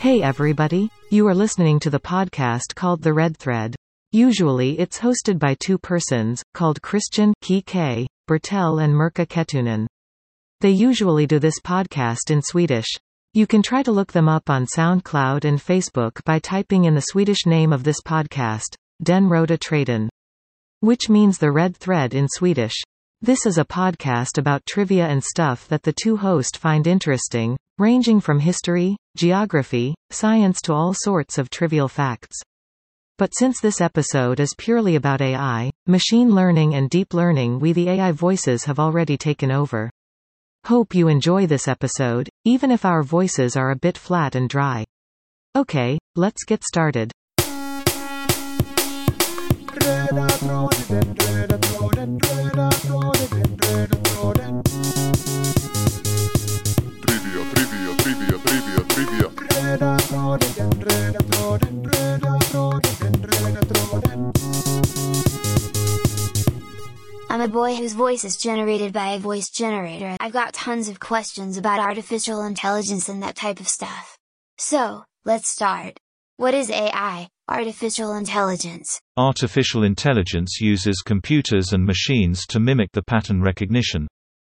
Hey everybody, you are listening to the podcast called The Red Thread. Usually it's hosted by two persons, called Christian K. Bertel and Mirka Kettunen. They usually do this podcast in Swedish. You can try to look them up on SoundCloud and Facebook by typing in the Swedish name of this podcast, Den Röda Tråden. Which means the red thread in Swedish. This is a podcast about trivia and stuff that the two hosts find interesting, ranging from history, geography, science to all sorts of trivial facts. But since this episode is purely about AI, machine learning and deep learning we the AI voices have already taken over. Hope you enjoy this episode, even if our voices are a bit flat and dry. Okay, let's get started. I'm a boy whose voice is generated by a voice generator. I've got tons of questions about artificial intelligence and that type of stuff. So, let's start. What is AI, artificial intelligence? Artificial intelligence uses computers and machines to mimic the pattern recognition,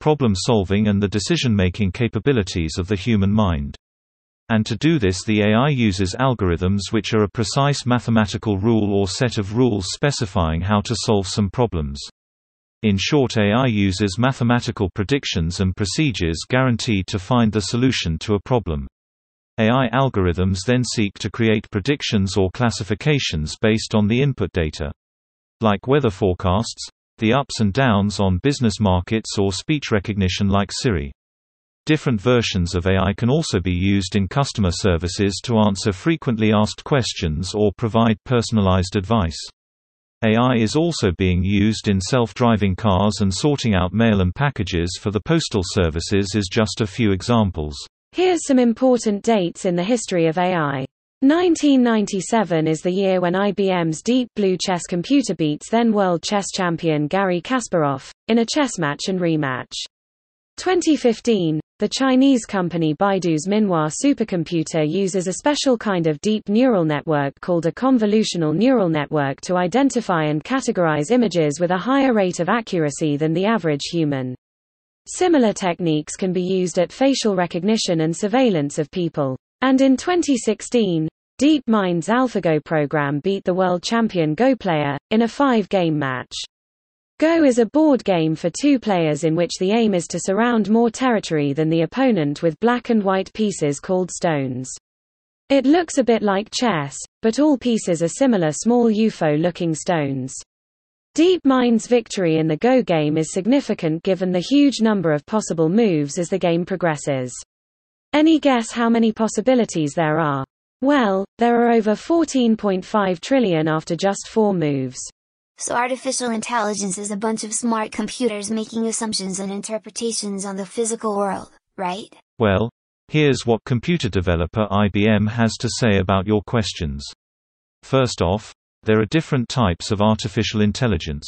problem solving and the decision-making capabilities of the human mind. And to do this the AI uses algorithms which are a precise mathematical rule or set of rules specifying how to solve some problems. In short AI uses mathematical predictions and procedures guaranteed to find the solution to a problem. AI algorithms then seek to create predictions or classifications based on the input data. Like weather forecasts, the ups and downs on business markets or speech recognition like Siri. Different versions of AI can also be used in customer services to answer frequently asked questions or provide personalized advice. AI is also being used in self-driving cars and sorting out mail and packages for the postal services is just a few examples. Here's some important dates in the history of AI. 1997 is the year when IBM's Deep Blue chess computer beats then world chess champion Garry Kasparov, in a chess match and rematch. 2015, the Chinese company Baidu's Minwa supercomputer uses a special kind of deep neural network called a convolutional neural network to identify and categorize images with a higher rate of accuracy than the average human. Similar techniques can be used at facial recognition and surveillance of people. And in 2016, DeepMind's AlphaGo program beat the world champion Go player, in a five-game match. Go is a board game for two players in which the aim is to surround more territory than the opponent with black and white pieces called stones. It looks a bit like chess, but all pieces are similar small UFO-looking stones. DeepMind's victory in the Go game is significant given the huge number of possible moves as the game progresses. Any guess how many possibilities there are? Well, there are over 14.5 trillion after just four moves. So artificial intelligence is a bunch of smart computers making assumptions and interpretations on the physical world, right? Well, here's what computer developer IBM has to say about your questions. First off, there are different types of artificial intelligence.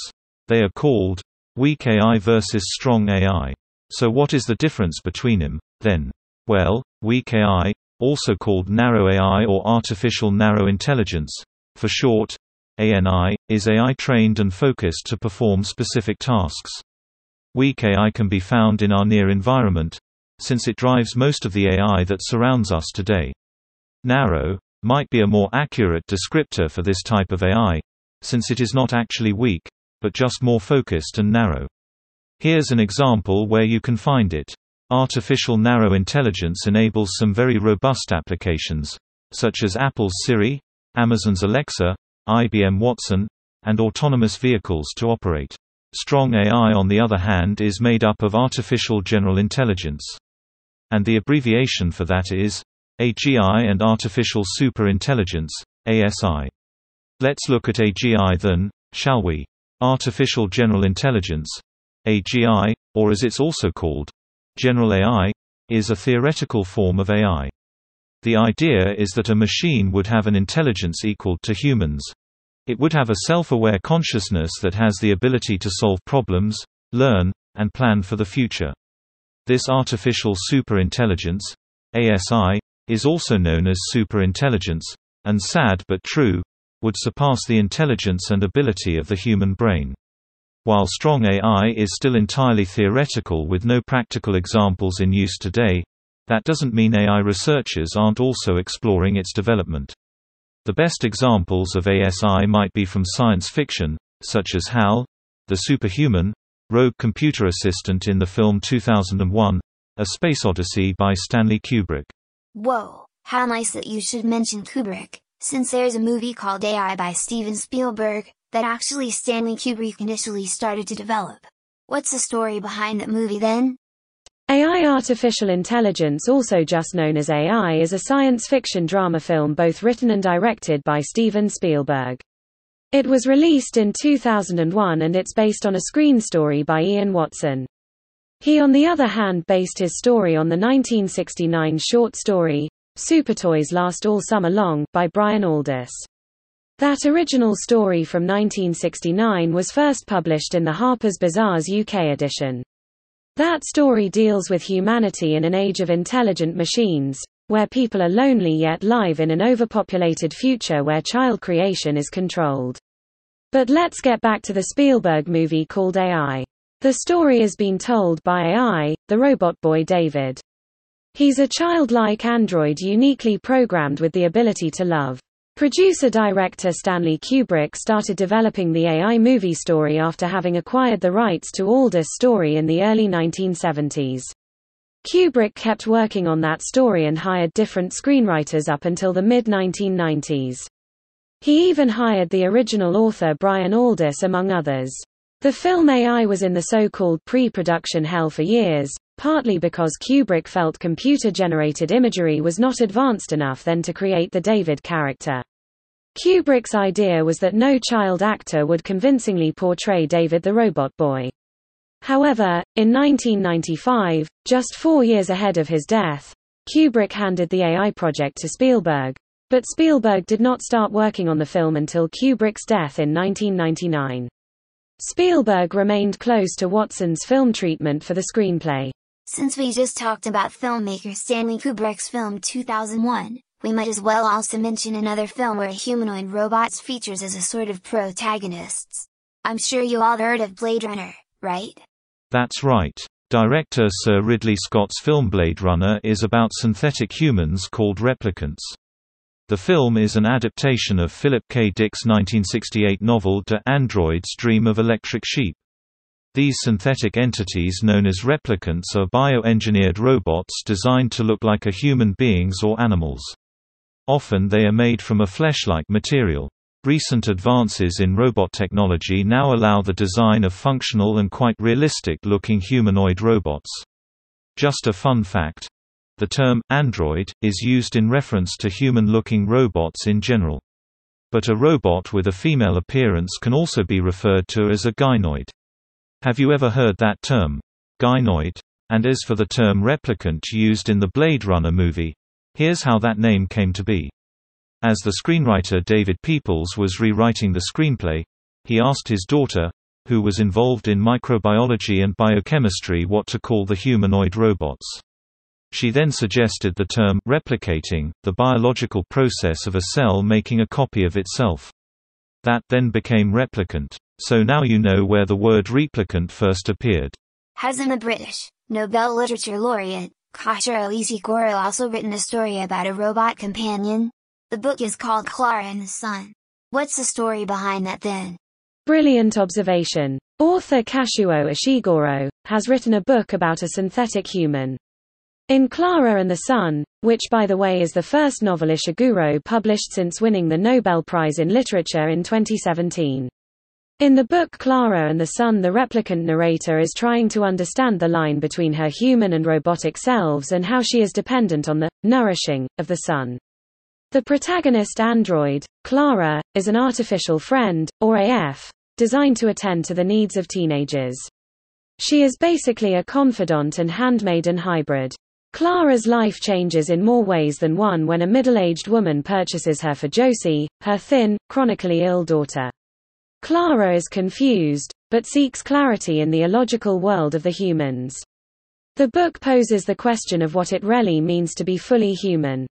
They are called weak AI versus strong AI. So what is the difference between them, then? Well, weak AI, also called narrow AI or artificial narrow intelligence, for short, ANI, is AI trained and focused to perform specific tasks. Weak AI can be found in our near environment, since it drives most of the AI that surrounds us today. Narrow, might be a more accurate descriptor for this type of AI, since it is not actually weak, but just more focused and narrow. Here's an example where you can find it. Artificial narrow intelligence enables some very robust applications, such as Apple's Siri, Amazon's Alexa, IBM Watson, and autonomous vehicles to operate. Strong AI on the other hand is made up of artificial general intelligence. And the abbreviation for that is AGI and Artificial Super Intelligence, ASI. Let's look at AGI then, shall we? Artificial General Intelligence, AGI, or as it's also called, General AI, is a theoretical form of AI. The idea is that a machine would have an intelligence equal to humans. It would have a self-aware consciousness that has the ability to solve problems, learn, and plan for the future. This artificial superintelligence, ASI, is also known as superintelligence, and sad but true, would surpass the intelligence and ability of the human brain. While strong AI is still entirely theoretical with no practical examples in use today, that doesn't mean AI researchers aren't also exploring its development. The best examples of ASI might be from science fiction, such as HAL, the superhuman, rogue computer assistant in the film 2001, A Space Odyssey by Stanley Kubrick. Whoa, how nice that you should mention Kubrick, since there's a movie called AI by Steven Spielberg, that actually Stanley Kubrick initially started to develop. What's the story behind that movie then? AI Artificial Intelligence also just known as AI is a science fiction drama film both written and directed by Steven Spielberg. It was released in 2001 and it's based on a screen story by Ian Watson. He on the other hand based his story on the 1969 short story, Supertoys Last All Summer Long, by Brian Aldiss. That original story from 1969 was first published in the Harper's Bazaar's UK edition. That story deals with humanity in an age of intelligent machines, where people are lonely yet live in an overpopulated future where child creation is controlled. But let's get back to the Spielberg movie called AI. The story is being told by AI, the robot boy David. He's a childlike android uniquely programmed with the ability to love. Producer-director Stanley Kubrick started developing the AI movie story after having acquired the rights to Aldiss' story in the early 1970s. Kubrick kept working on that story and hired different screenwriters up until the mid-1990s. He even hired the original author Brian Aldiss among others. The film AI was in the so-called pre-production hell for years, partly because Kubrick felt computer-generated imagery was not advanced enough then to create the David character. Kubrick's idea was that no child actor would convincingly portray David the robot boy. However, in 1995, just four years ahead of his death, Kubrick handed the AI project to Spielberg, but Spielberg did not start working on the film until Kubrick's death in 1999. Spielberg remained close to Watson's film treatment for the screenplay. Since we just talked about filmmaker Stanley Kubrick's film 2001, we might as well also mention another film where humanoid robots features as a sort of protagonists. I'm sure you all heard of Blade Runner, right? That's right. Director Sir Ridley Scott's film Blade Runner is about synthetic humans called replicants. The film is an adaptation of Philip K. Dick's 1968 novel Do Androids Dream of Electric Sheep. These synthetic entities known as replicants are bioengineered robots designed to look like a human beings or animals. Often they are made from a flesh-like material. Recent advances in robot technology now allow the design of functional and quite realistic-looking humanoid robots. Just a fun fact, the term, android, is used in reference to human-looking robots in general. But a robot with a female appearance can also be referred to as a gynoid. Have you ever heard that term? Gynoid? And as for the term replicant used in the Blade Runner movie, here's how that name came to be. As the screenwriter David Peoples was rewriting the screenplay, he asked his daughter, who was involved in microbiology and biochemistry what to call the humanoid robots. She then suggested the term replicating, the biological process of a cell making a copy of itself. That then became replicant. So now you know where the word replicant first appeared. Hasn't the British, Nobel Literature laureate, Kazuo Ishiguro also written a story about a robot companion? The book is called Clara and the Sun. What's the story behind that then? Brilliant observation. Author Kazuo Ishiguro has written a book about a synthetic human. In Clara and the Sun, which by the way is the first novel Ishiguro published since winning the Nobel Prize in Literature in 2017. In the book Clara and the Sun the replicant narrator is trying to understand the line between her human and robotic selves and how she is dependent on the nourishing of the sun. The protagonist android, Clara, is an artificial friend, or AF, designed to attend to the needs of teenagers. She is basically a confidant and handmaiden hybrid. Clara's life changes in more ways than one when a middle-aged woman purchases her for Josie, her thin, chronically ill daughter. Clara is confused, but seeks clarity in the illogical world of the humans. The book poses the question of what it really means to be fully human.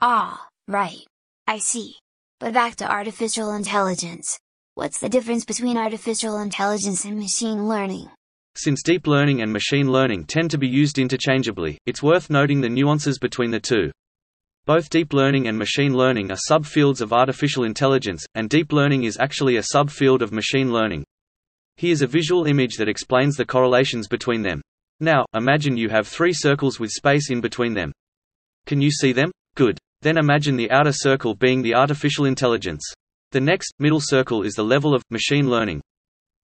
Ah, right. I see. But back to artificial intelligence. What's the difference between artificial intelligence and machine learning? Since deep learning and machine learning tend to be used interchangeably, it's worth noting the nuances between the two. Both deep learning and machine learning are subfields of artificial intelligence, and deep learning is actually a subfield of machine learning. Here's a visual image that explains the correlations between them. Now, imagine you have three circles with space in between them. Can you see them? Good. Then imagine the outer circle being the artificial intelligence. The next, middle circle is the level of, machine learning.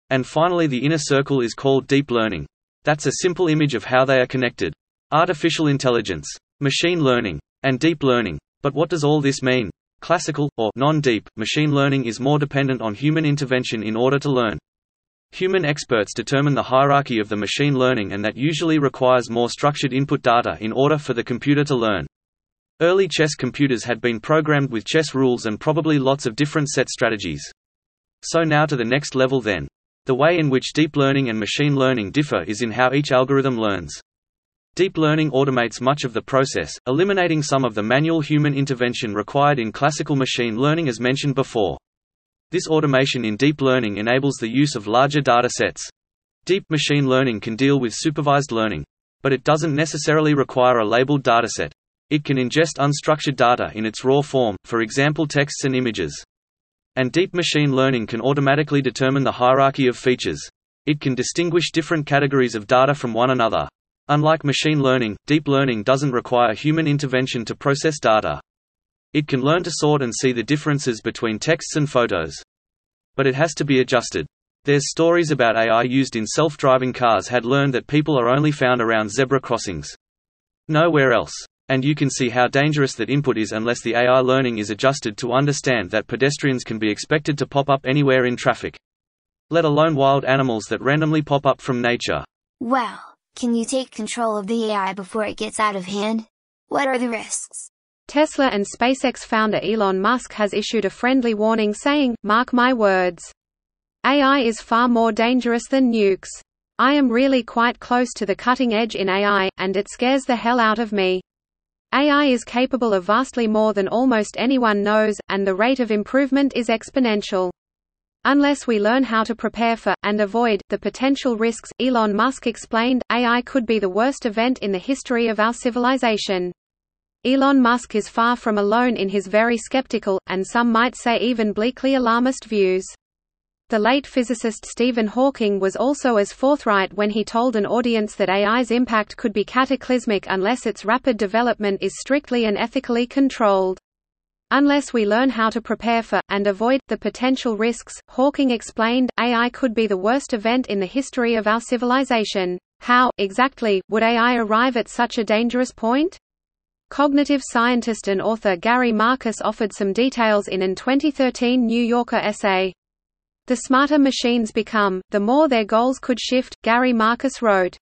And finally the inner circle is called deep learning. That's a simple image of how they are connected. Artificial intelligence, machine learning, and deep learning. But what does all this mean? Classical, or non-deep, machine learning is more dependent on human intervention in order to learn. Human experts determine the hierarchy of the machine learning and that usually requires more structured input data in order for the computer to learn. Early chess computers had been programmed with chess rules and probably lots of different set strategies. So now to the next level then. The way in which deep learning and machine learning differ is in how each algorithm learns. Deep learning automates much of the process, eliminating some of the manual human intervention required in classical machine learning as mentioned before. This automation in deep learning enables the use of larger data sets. Deep machine learning can deal with supervised learning. But it doesn't necessarily require a labeled dataset. It can ingest unstructured data in its raw form, for example texts and images. And deep machine learning can automatically determine the hierarchy of features. It can distinguish different categories of data from one another. Unlike machine learning, deep learning doesn't require human intervention to process data. It can learn to sort and see the differences between texts and photos. But it has to be adjusted. There's stories about AI used in self-driving cars had learned that people are only found around zebra crossings. Nowhere else. And you can see how dangerous that input is unless the AI learning is adjusted to understand that pedestrians can be expected to pop up anywhere in traffic. Let alone wild animals that randomly pop up from nature. Well, can you take control of the AI before it gets out of hand? What are the risks? Tesla and SpaceX founder Elon Musk has issued a friendly warning saying, Mark my words. AI is far more dangerous than nukes. I am really quite close to the cutting edge in AI, and it scares the hell out of me. AI is capable of vastly more than almost anyone knows, and the rate of improvement is exponential. Unless we learn how to prepare for, and avoid, the potential risks, Elon Musk explained, AI could be the worst event in the history of our civilization. Elon Musk is far from alone in his very skeptical, and some might say even bleakly alarmist views. The late physicist Stephen Hawking was also as forthright when he told an audience that AI's impact could be cataclysmic unless its rapid development is strictly and ethically controlled. Unless we learn how to prepare for, and avoid, the potential risks, Hawking explained, AI could be the worst event in the history of our civilization. How, exactly, would AI arrive at such a dangerous point? Cognitive scientist and author Gary Marcus offered some details in an 2013 New Yorker essay. The smarter machines become, the more their goals could shift, Gary Marcus wrote.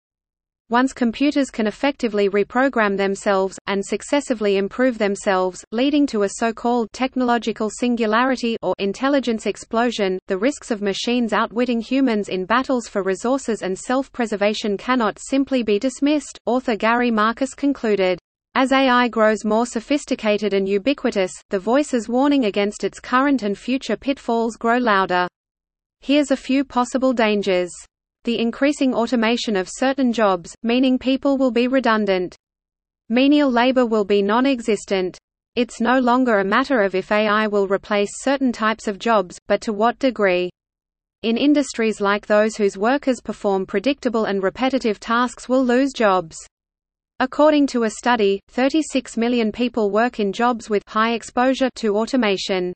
Once computers can effectively reprogram themselves, and successively improve themselves, leading to a so-called technological singularity or intelligence explosion, the risks of machines outwitting humans in battles for resources and self-preservation cannot simply be dismissed, author Gary Marcus concluded. As AI grows more sophisticated and ubiquitous, the voices warning against its current and future pitfalls grow louder. Here's a few possible dangers. The increasing automation of certain jobs, meaning people will be redundant. Menial labor will be non-existent. It's no longer a matter of if AI will replace certain types of jobs, but to what degree. In industries like those whose workers perform predictable and repetitive tasks will lose jobs. According to a study, 36 million people work in jobs with high exposure to automation.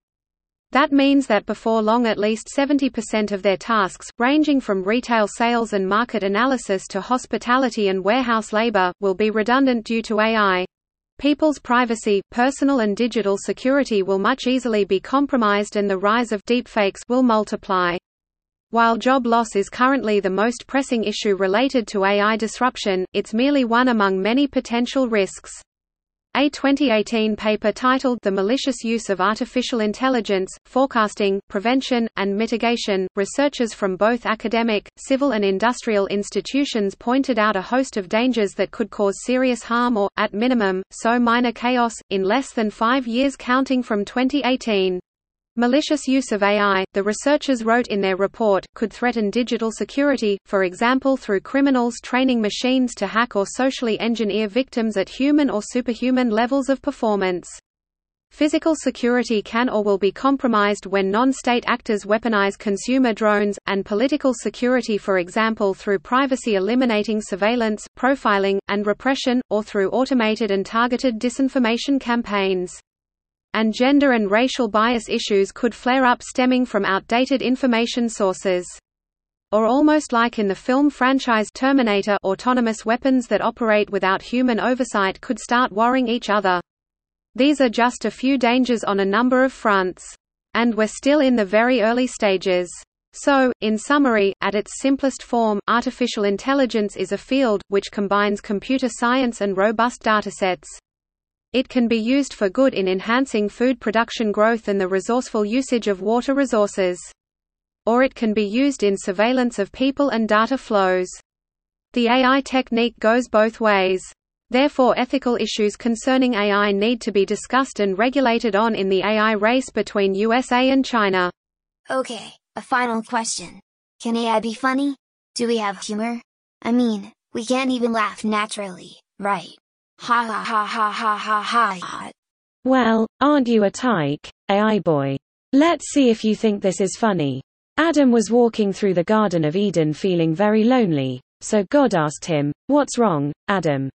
That means that before long at least 70% of their tasks, ranging from retail sales and market analysis to hospitality and warehouse labor, will be redundant due to AI. People's privacy, personal and digital security will much easily be compromised and the rise of deepfakes will multiply. While job loss is currently the most pressing issue related to AI disruption, it's merely one among many potential risks. A 2018 paper titled The Malicious Use of Artificial Intelligence, Forecasting, Prevention, and Mitigation, researchers from both academic, civil and industrial institutions pointed out a host of dangers that could cause serious harm or, at minimum, so minor chaos, in less than five years counting from 2018. Malicious use of AI, the researchers wrote in their report, could threaten digital security, for example through criminals training machines to hack or socially engineer victims at human or superhuman levels of performance. Physical security can or will be compromised when non-state actors weaponize consumer drones, and political security for example through privacy eliminating surveillance, profiling, and repression, or through automated and targeted disinformation campaigns and gender and racial bias issues could flare up stemming from outdated information sources. Or almost like in the film franchise Terminator autonomous weapons that operate without human oversight could start warring each other. These are just a few dangers on a number of fronts. And we're still in the very early stages. So, in summary, at its simplest form, artificial intelligence is a field, which combines computer science and robust datasets. It can be used for good in enhancing food production growth and the resourceful usage of water resources. Or it can be used in surveillance of people and data flows. The AI technique goes both ways. Therefore ethical issues concerning AI need to be discussed and regulated on in the AI race between USA and China. Okay, a final question. Can AI be funny? Do we have humor? I mean, we can't even laugh naturally, right? Ha ha ha ha ha ha ha. Well, aren't you a tyke, AI boy? Let's see if you think this is funny. Adam was walking through the Garden of Eden feeling very lonely, so God asked him, What's wrong, Adam?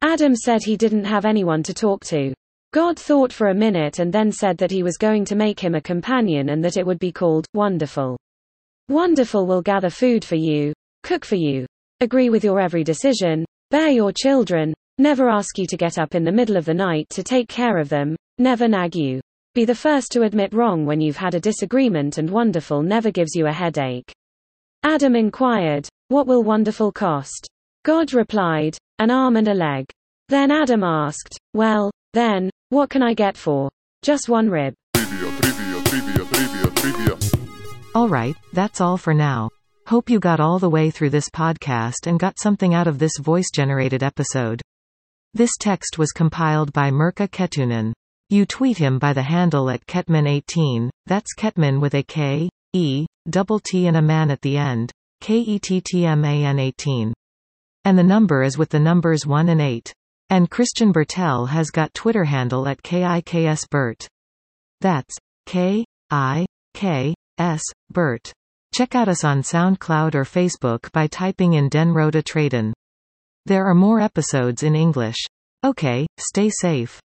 Adam said he didn't have anyone to talk to. God thought for a minute and then said that he was going to make him a companion and that it would be called Wonderful. Wonderful will gather food for you, cook for you, agree with your every decision, bear your children, Never ask you to get up in the middle of the night to take care of them, never nag you. Be the first to admit wrong when you've had a disagreement and wonderful never gives you a headache. Adam inquired, What will wonderful cost? God replied, An arm and a leg. Then Adam asked, Well, then, what can I get for? Just one rib. Trivia, trivia, trivia, trivia, trivia. Alright, that's all for now. Hope you got all the way through this podcast and got something out of this voice generated episode. This text was compiled by Mirka Kettunen. You tweet him by the handle at Ketman18, that's Ketman with a K, E, double T and a man at the end, K-E-T-T-M-A-N 18. And the number is with the numbers 1 and 8. And Christian Bertel has got Twitter handle at KIKS Bert. That's K-I-K-S, Bert. Check out us on SoundCloud or Facebook by typing in Den Röda Tråden. There are more episodes in English. Okay, stay safe.